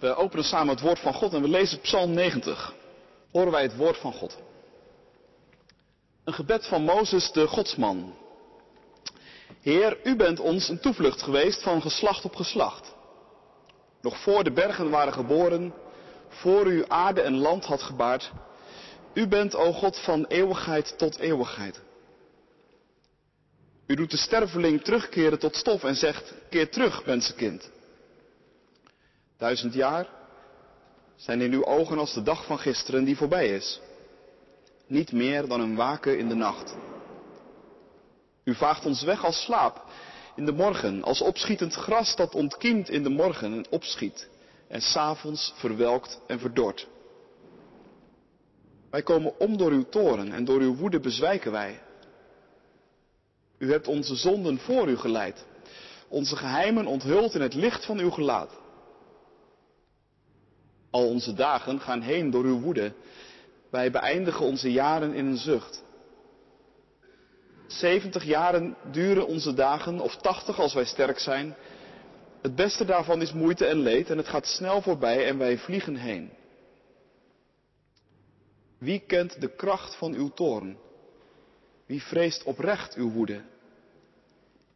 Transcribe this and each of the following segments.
We openen samen het woord van God en we lezen Psalm 90. Horen wij het woord van God. Een gebed van Mozes, de godsman. Heer, u bent ons een toevlucht geweest van geslacht op geslacht. Nog voor de bergen waren geboren, voor u aarde en land had gebaard. U bent, o God, van eeuwigheid tot eeuwigheid. U doet de sterveling terugkeren tot stof en zegt, keer terug, mensenkind. Duizend jaar zijn in uw ogen als de dag van gisteren die voorbij is. Niet meer dan een waken in de nacht. U vaagt ons weg als slaap in de morgen, als opschietend gras dat ontkiemt in de morgen en opschiet en s'avonds verwelkt en verdort. Wij komen om door uw toren en door uw woede bezwijken wij. U hebt onze zonden voor u geleid, onze geheimen onthuld in het licht van uw gelaat. Al onze dagen gaan heen door uw woede. Wij beëindigen onze jaren in een zucht. Zeventig jaren duren onze dagen, of tachtig als wij sterk zijn. Het beste daarvan is moeite en leed en het gaat snel voorbij en wij vliegen heen. Wie kent de kracht van uw toorn? Wie vreest oprecht uw woede?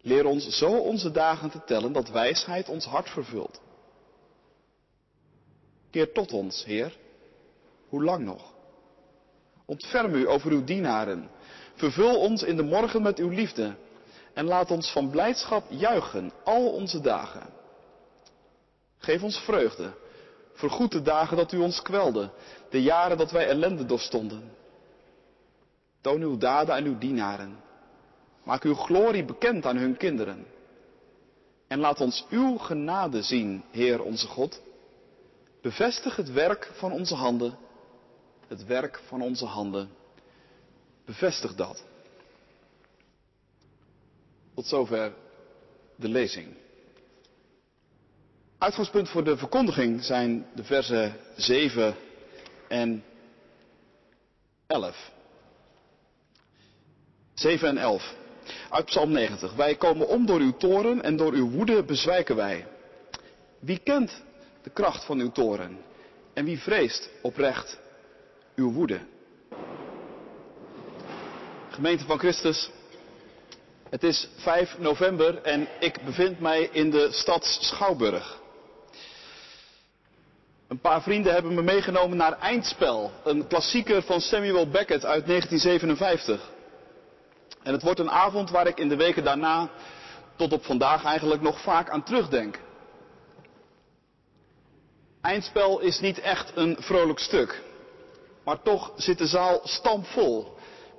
Leer ons zo onze dagen te tellen dat wijsheid ons hart vervult. Keer tot ons, Heer. Hoe lang nog? Ontferm u over uw dienaren. Vervul ons in de morgen met uw liefde. En laat ons van blijdschap juichen al onze dagen. Geef ons vreugde. Vergoed de dagen dat u ons kwelde. De jaren dat wij ellende doorstonden. Toon uw daden aan uw dienaren. Maak uw glorie bekend aan hun kinderen. En laat ons uw genade zien, Heer onze God. Bevestig het werk van onze handen. Het werk van onze handen. Bevestig dat. Tot zover de lezing. Uitgangspunt voor de verkondiging zijn de versen 7 en 11. 7 en 11. Uit Psalm 90. Wij komen om door uw toren en door uw woede bezwijken wij. Wie kent de kracht van uw toren? En wie vreest oprecht uw woede? Gemeente van Christus, het is 5 november en ik bevind mij in de stad Schouwburg. Een paar vrienden hebben me meegenomen naar Eindspel, een klassieker van Samuel Beckett uit 1957. En het wordt een avond waar ik in de weken daarna, tot op vandaag eigenlijk nog vaak aan terugdenk. Eindspel is niet echt een vrolijk stuk. Maar toch zit de zaal stampvol.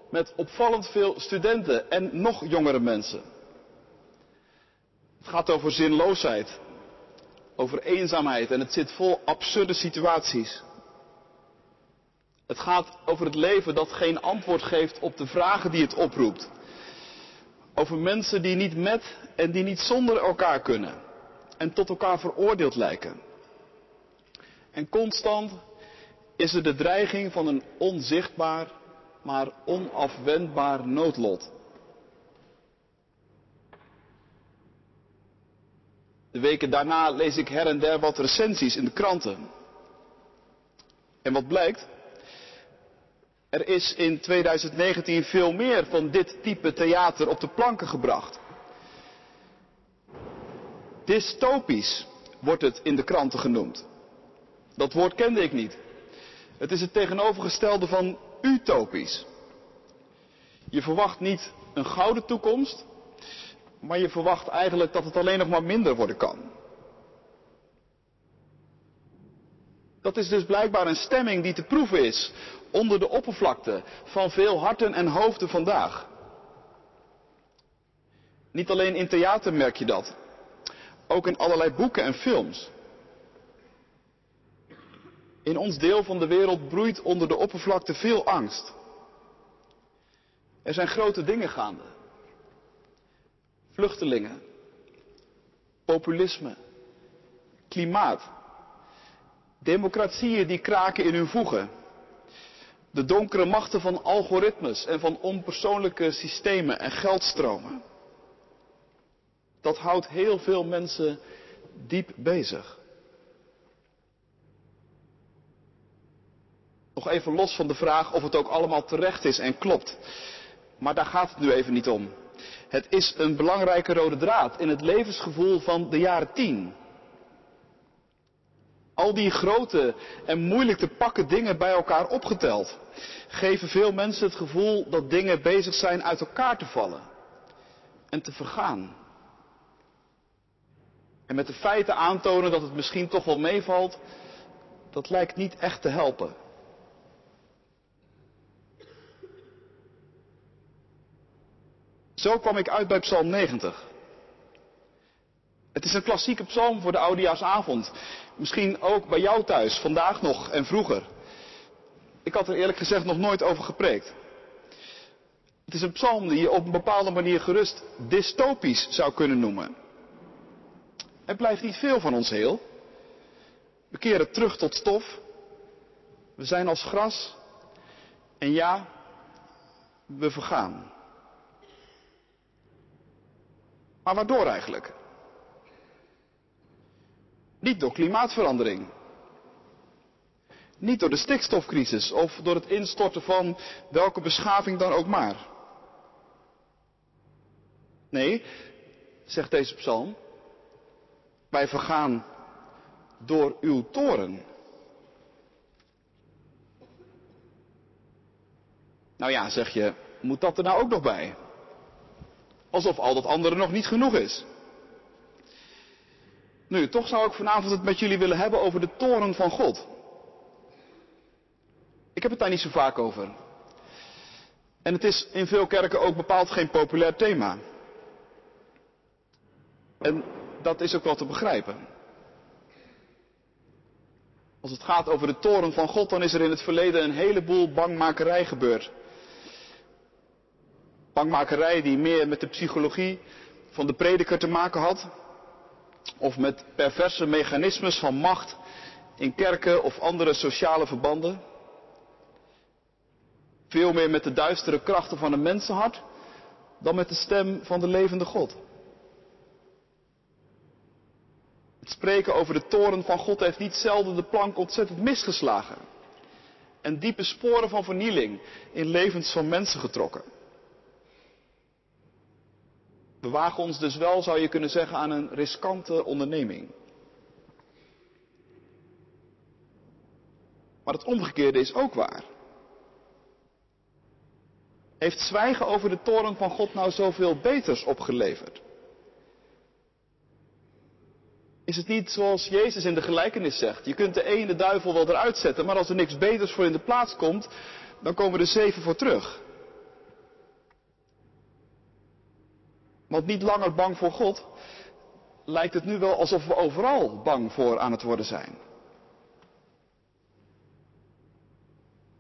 Met opvallend veel studenten en nog jongere mensen. Het gaat over zinloosheid. Over eenzaamheid en het zit vol absurde situaties. Het gaat over het leven dat geen antwoord geeft op de vragen die het oproept. Over mensen die niet met en die niet zonder elkaar kunnen. En tot elkaar veroordeeld lijken. En constant is er de dreiging van een onzichtbaar, maar onafwendbaar noodlot. De weken daarna lees ik her en der wat recensies in de kranten. En wat blijkt? Er is in 2019 veel meer van dit type theater op de planken gebracht. Dystopisch wordt het in de kranten genoemd. Dat woord kende ik niet. Het is het tegenovergestelde van utopisch. Je verwacht niet een gouden toekomst, maar je verwacht eigenlijk dat het alleen nog maar minder worden kan. Dat is dus blijkbaar een stemming die te proeven is onder de oppervlakte van veel harten en hoofden vandaag. Niet alleen in theater merk je dat, ook in allerlei boeken en films. In ons deel van de wereld broeit onder de oppervlakte veel angst. Er zijn grote dingen gaande. Vluchtelingen, populisme, klimaat, democratieën die kraken in hun voegen. De donkere machten van algoritmes en van onpersoonlijke systemen en geldstromen. Dat houdt heel veel mensen diep bezig. Nog even los van de vraag of het ook allemaal terecht is en klopt. Maar daar gaat het nu even niet om. Het is een belangrijke rode draad in het levensgevoel van de jaren tien. Al die grote en moeilijk te pakken dingen bij elkaar opgeteld, geven veel mensen het gevoel dat dingen bezig zijn uit elkaar te vallen en te vergaan. En met de feiten aantonen dat het misschien toch wel meevalt, dat lijkt niet echt te helpen. Zo kwam ik uit bij Psalm 90. Het is een klassieke psalm voor de oudejaarsavond. Misschien ook bij jou thuis, vandaag nog en vroeger. Ik had er eerlijk gezegd nog nooit over gepreekt. Het is een psalm die je op een bepaalde manier gerust dystopisch zou kunnen noemen. Er blijft niet veel van ons heel. We keren terug tot stof. We zijn als gras. En ja, we vergaan. Maar waardoor eigenlijk? Niet door klimaatverandering. Niet door de stikstofcrisis of door het instorten van welke beschaving dan ook maar. Nee, zegt deze psalm, wij vergaan door uw toren. Nou ja, zeg je, moet dat er nou ook nog bij? Alsof al dat andere nog niet genoeg is. Nu, toch zou ik vanavond het met jullie willen hebben over de toren van God. Ik heb het daar niet zo vaak over. En het is in veel kerken ook bepaald geen populair thema. En dat is ook wel te begrijpen. Als het gaat over de toren van God, dan is er in het verleden een heleboel bangmakerij gebeurd. Bangmakerij die meer met de psychologie van de prediker te maken had. Of met perverse mechanismes van macht in kerken of andere sociale verbanden. Veel meer met de duistere krachten van een mensenhart dan met de stem van de levende God. Het spreken over de toren van God heeft niet zelden de plank ontzettend misgeslagen. En diepe sporen van vernieling in levens van mensen getrokken. We wagen ons dus wel, zou je kunnen zeggen, aan een riskante onderneming. Maar het omgekeerde is ook waar. Heeft zwijgen over de toren van God nou zoveel beters opgeleverd? Is het niet zoals Jezus in de gelijkenis zegt? Je kunt de ene duivel wel eruit zetten, maar als er niks beters voor in de plaats komt, dan komen er zeven voor terug. Want niet langer bang voor God, lijkt het nu wel alsof we overal bang voor aan het worden zijn.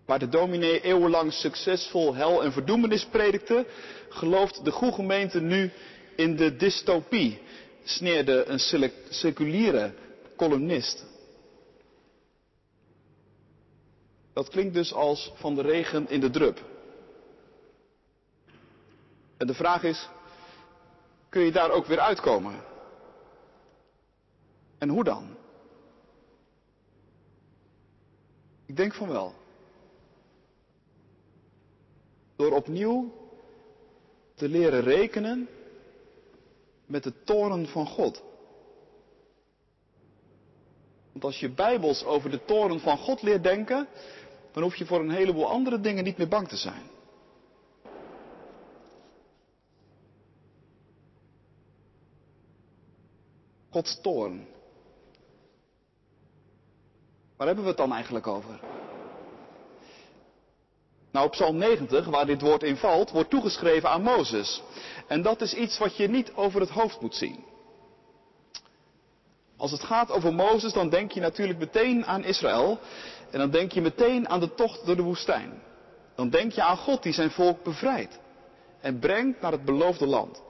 Waar de dominee eeuwenlang succesvol hel en verdoemenis predikte, gelooft de goede gemeente nu in de dystopie, sneerde een seculiere columnist. Dat klinkt dus als van de regen in de drup. En de vraag is, kun je daar ook weer uitkomen? En hoe dan? Ik denk van wel. Door opnieuw te leren rekenen met de toren van God. Want als je bijbels over de toren van God leert denken, dan hoef je voor een heleboel andere dingen niet meer bang te zijn. Gods toorn. Waar hebben we het dan eigenlijk over? Nou, op Psalm 90, waar dit woord in valt, wordt toegeschreven aan Mozes. En dat is iets wat je niet over het hoofd moet zien. Als het gaat over Mozes, dan denk je natuurlijk meteen aan Israël. En dan denk je meteen aan de tocht door de woestijn. Dan denk je aan God die zijn volk bevrijdt. En brengt naar het beloofde land.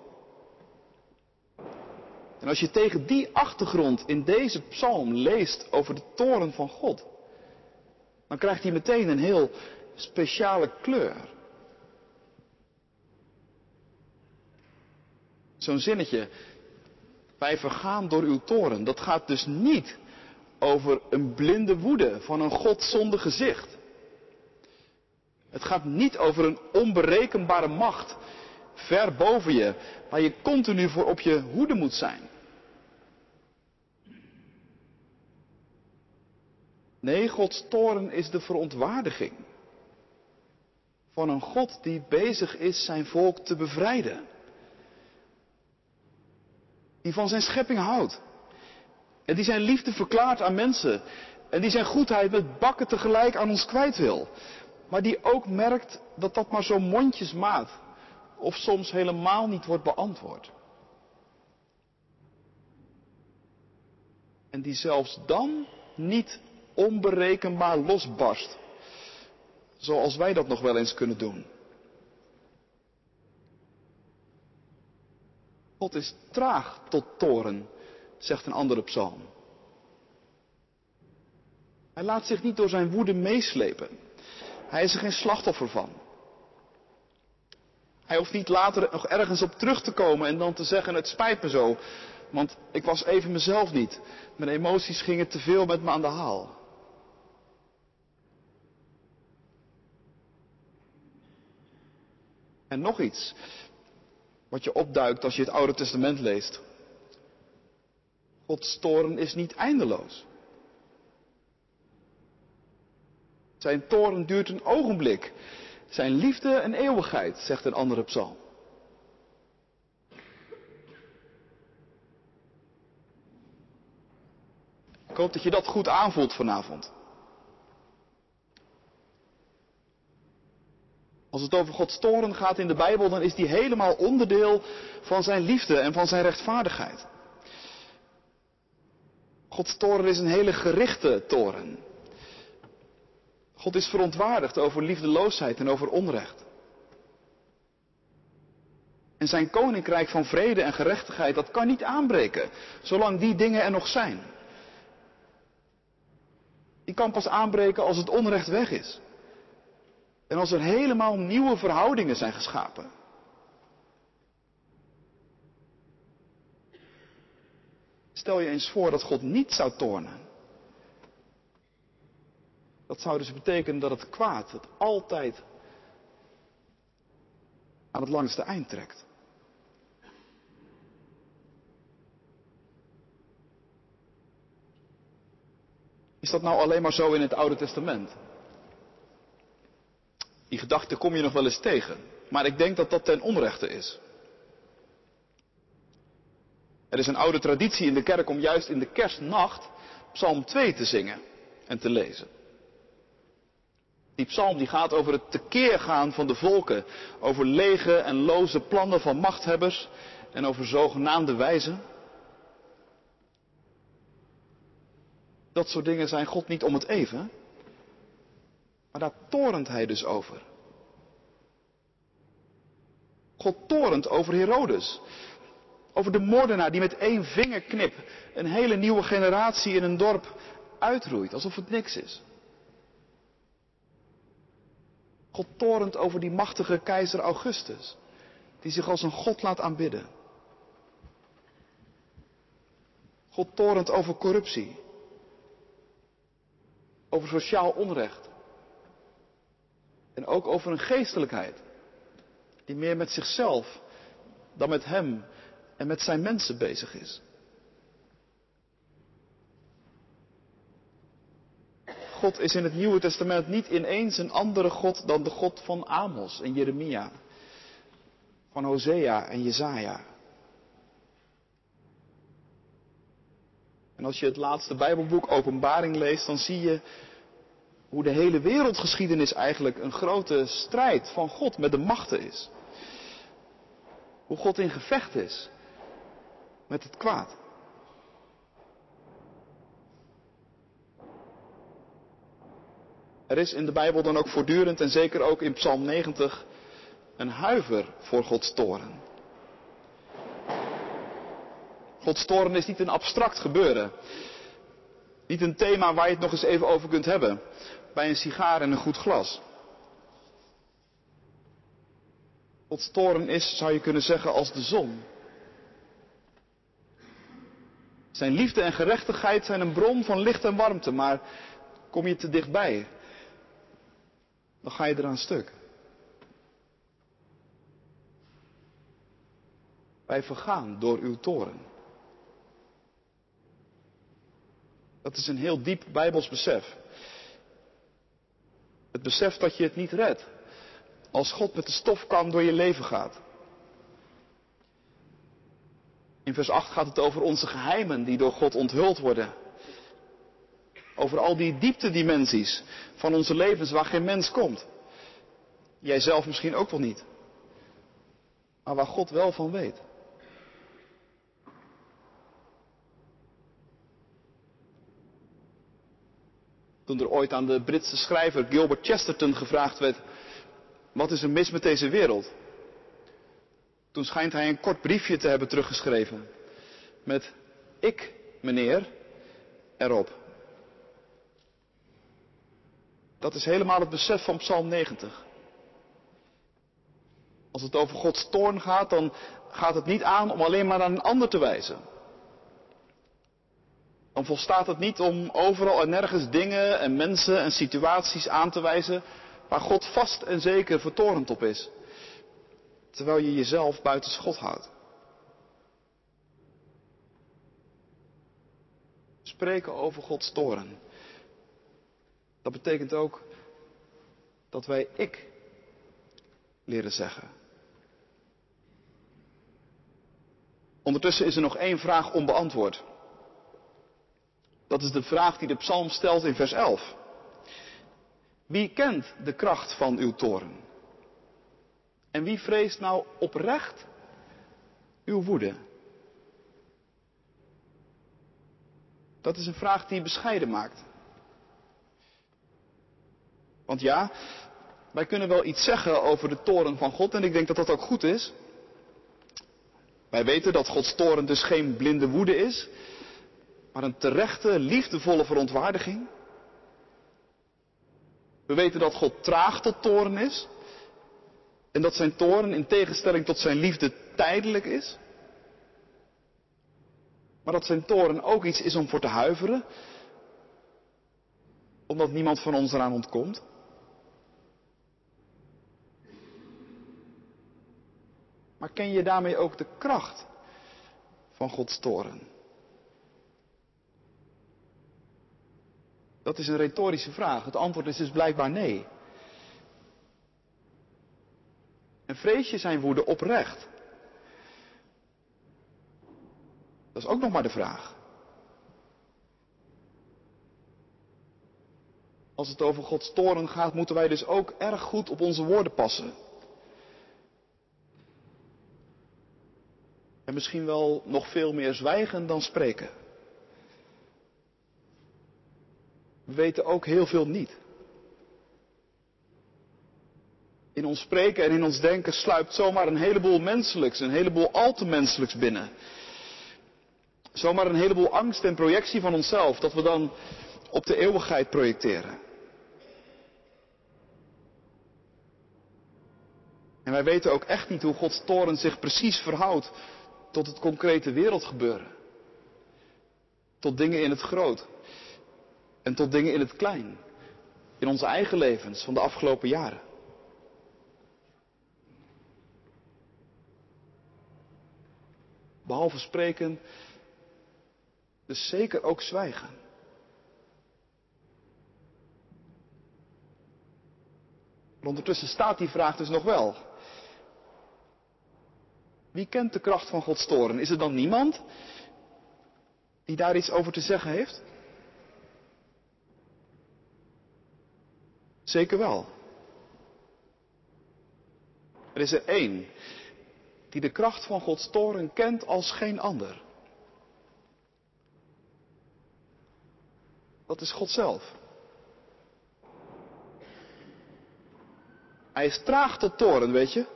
En als je tegen die achtergrond in deze psalm leest over de toren van God, dan krijgt hij meteen een heel speciale kleur. Zo'n zinnetje, wij vergaan door uw toren, dat gaat dus niet over een blinde woede van een God zonder gezicht. Het gaat niet over een onberekenbare macht ver boven je, waar je continu voor op je hoede moet zijn. Nee, Gods toren is de verontwaardiging van een God die bezig is zijn volk te bevrijden. Die van zijn schepping houdt. En die zijn liefde verklaart aan mensen. En die zijn goedheid met bakken tegelijk aan ons kwijt wil. Maar die ook merkt dat dat maar zo mondjesmaat of soms helemaal niet wordt beantwoord. En die zelfs dan niet onberekenbaar losbarst. Zoals wij dat nog wel eens kunnen doen. God is traag tot toren, zegt een andere psalm. Hij laat zich niet door zijn woede meeslepen. Hij is er geen slachtoffer van. Hij hoeft niet later nog ergens op terug te komen en dan te zeggen: Het spijt me zo, want ik was even mezelf niet. Mijn emoties gingen te veel met me aan de haal. En nog iets wat je opduikt als je het Oude Testament leest. Gods toren is niet eindeloos. Zijn toren duurt een ogenblik. Zijn liefde een eeuwigheid, zegt een andere psalm. Ik hoop dat je dat goed aanvoelt vanavond. Als het over Gods toren gaat in de Bijbel, dan is die helemaal onderdeel van zijn liefde en van zijn rechtvaardigheid. Gods toren is een hele gerichte toren. God is verontwaardigd over liefdeloosheid en over onrecht. En zijn koninkrijk van vrede en gerechtigheid, dat kan niet aanbreken, zolang die dingen er nog zijn. Die kan pas aanbreken als het onrecht weg is. En als er helemaal nieuwe verhoudingen zijn geschapen. Stel je eens voor dat God niet zou tornen. Dat zou dus betekenen dat het kwaad het altijd aan het langste eind trekt. Is dat nou alleen maar zo in het Oude Testament? Die gedachte kom je nog wel eens tegen. Maar ik denk dat dat ten onrechte is. Er is een oude traditie in de kerk om juist in de kerstnacht Psalm 2 te zingen en te lezen. Die psalm die gaat over het tekeer gaan van de volken, over lege en loze plannen van machthebbers en over zogenaamde wijzen. Dat soort dingen zijn God niet om het even, maar daar torent hij dus over. God torent over Herodes. Over de moordenaar die met één vingerknip een hele nieuwe generatie in een dorp uitroeit, alsof het niks is. God torent over die machtige keizer Augustus, die zich als een God laat aanbidden. God torent over corruptie, over sociaal onrecht en ook over een geestelijkheid die meer met zichzelf dan met Hem en met zijn mensen bezig is. God is in het Nieuwe Testament niet ineens een andere God dan de God van Amos en Jeremia, van Hosea en Jezaja. En als je het laatste Bijbelboek Openbaring leest, dan zie je hoe de hele wereldgeschiedenis eigenlijk een grote strijd van God met de machten is. Hoe God in gevecht is met het kwaad. Er is in de Bijbel dan ook voortdurend en zeker ook in Psalm 90 een huiver voor Gods toren. Gods toren is niet een abstract gebeuren. Niet een thema waar je het nog eens even over kunt hebben. Bij een sigaar en een goed glas. Gods toren is, zou je kunnen zeggen, als de zon. Zijn liefde en gerechtigheid zijn een bron van licht en warmte, maar kom je te dichtbij, dan ga je eraan stuk. Wij vergaan door uw toren. Dat is een heel diep Bijbels besef. Het besef dat je het niet redt. Als God met de stofkam door je leven gaat. In vers 8 gaat het over onze geheimen die door God onthuld worden. Over al die dieptedimensies van onze levens waar geen mens komt. Jij zelf misschien ook wel niet. Maar waar God wel van weet. Toen er ooit aan de Britse schrijver Gilbert Chesterton gevraagd werd: wat is er mis met deze wereld? Toen schijnt hij een kort briefje te hebben teruggeschreven. Met ik, meneer, erop. Dat is helemaal het besef van Psalm 90. Als het over Gods toorn gaat, dan gaat het niet aan om alleen maar naar een ander te wijzen. Dan volstaat het niet om overal en nergens dingen en mensen en situaties aan te wijzen waar God vast en zeker vertorend op is. Terwijl je jezelf buiten schot houdt. Spreken over Gods toren. Dat betekent ook dat wij ik leren zeggen. Ondertussen is er nog één vraag onbeantwoord. Dat is de vraag die de psalm stelt in vers 11. Wie kent de kracht van uw toren? En wie vreest nou oprecht uw woede? Dat is een vraag die bescheiden maakt. Want ja, wij kunnen wel iets zeggen over de toren van God en ik denk dat dat ook goed is. Wij weten dat Gods toren dus geen blinde woede is, maar een terechte, liefdevolle verontwaardiging. We weten dat God traag tot toren is. En dat zijn toren in tegenstelling tot zijn liefde tijdelijk is. Maar dat zijn toren ook iets is om voor te huiveren. Omdat niemand van ons eraan ontkomt. Maar ken je daarmee ook de kracht van Gods toren? Dat is een retorische vraag. Het antwoord is dus blijkbaar nee. En vrees je zijn woede oprecht? Dat is ook nog maar de vraag. Als het over Gods toren gaat, moeten wij dus ook erg goed op onze woorden passen. En misschien wel nog veel meer zwijgen dan spreken. We weten ook heel veel niet. In ons spreken en in ons denken sluipt zomaar een heleboel menselijks, een heleboel al te menselijks binnen. Zomaar een heleboel angst en projectie van onszelf, dat we dan op de eeuwigheid projecteren. En wij weten ook echt niet hoe Gods toren zich precies verhoudt tot het concrete wereldgebeuren. Tot dingen in het groot. En tot dingen in het klein. In onze eigen levens van de afgelopen jaren. Behalve spreken, dus zeker ook zwijgen. Ondertussen staat die vraag dus nog wel. Wie kent de kracht van Gods toren? Is er dan niemand die daar iets over te zeggen heeft? Zeker wel. Er is er één die de kracht van Gods toren kent als geen ander. Dat is God zelf. Hij is traag tot toren, weet je.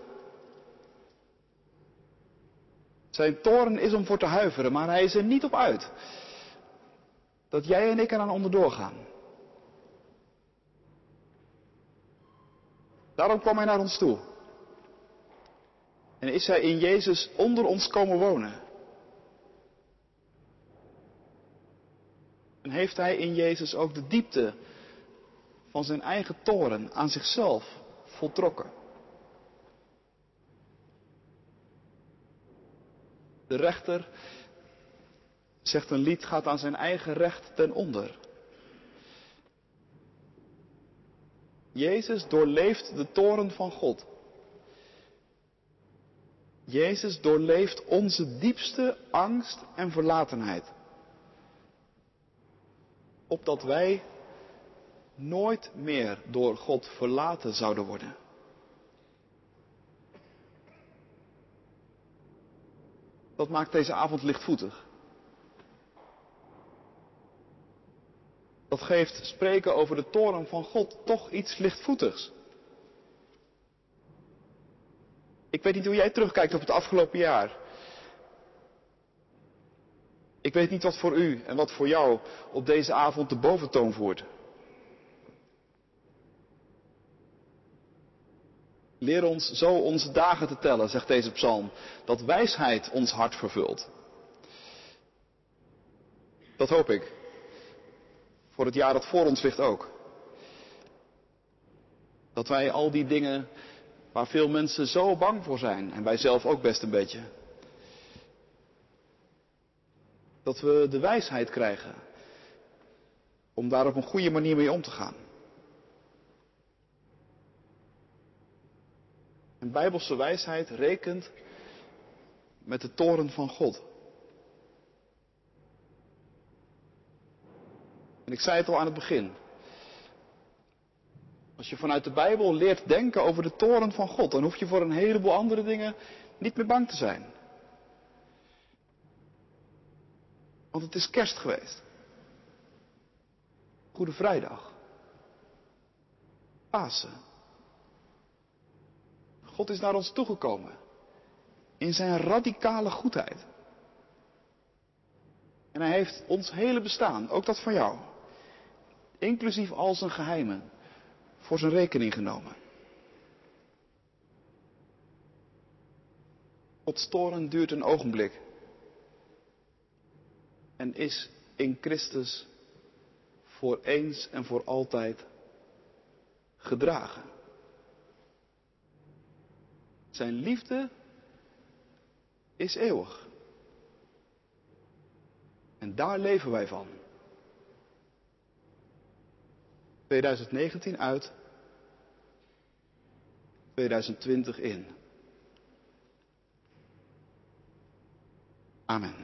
Zijn toren is om voor te huiveren, maar hij is er niet op uit. Dat jij en ik eraan onderdoor gaan. Daarom kwam hij naar ons toe. En is hij in Jezus onder ons komen wonen. En heeft hij in Jezus ook de diepte van zijn eigen toren aan zichzelf voltrokken. De rechter, zegt een lied, gaat aan zijn eigen recht ten onder. Jezus doorleeft de toren van God. Jezus doorleeft onze diepste angst en verlatenheid. Opdat wij nooit meer door God verlaten zouden worden. Dat maakt deze avond lichtvoetig. Dat geeft spreken over de toren van God toch iets lichtvoetigs. Ik weet niet hoe jij terugkijkt op het afgelopen jaar. Ik weet niet wat voor u en wat voor jou op deze avond de boventoon voert. Leer ons zo onze dagen te tellen, zegt deze psalm, dat wijsheid ons hart vervult. Dat hoop ik. Voor het jaar dat voor ons ligt ook. Dat wij al die dingen waar veel mensen zo bang voor zijn, en wij zelf ook best een beetje, dat we de wijsheid krijgen om daar op een goede manier mee om te gaan. En bijbelse wijsheid rekent met de toren van God. En ik zei het al aan het begin. Als je vanuit de Bijbel leert denken over de toren van God, dan hoef je voor een heleboel andere dingen niet meer bang te zijn. Want het is kerst geweest. Goede Vrijdag. Pasen. God is naar ons toegekomen. In zijn radicale goedheid. En hij heeft ons hele bestaan, ook dat van jou, inclusief al zijn geheimen, voor zijn rekening genomen. Gods toren duurt een ogenblik en is in Christus voor eens en voor altijd gedragen. Zijn liefde is eeuwig. En daar leven wij van. 2019 uit, 2020 in. Amen.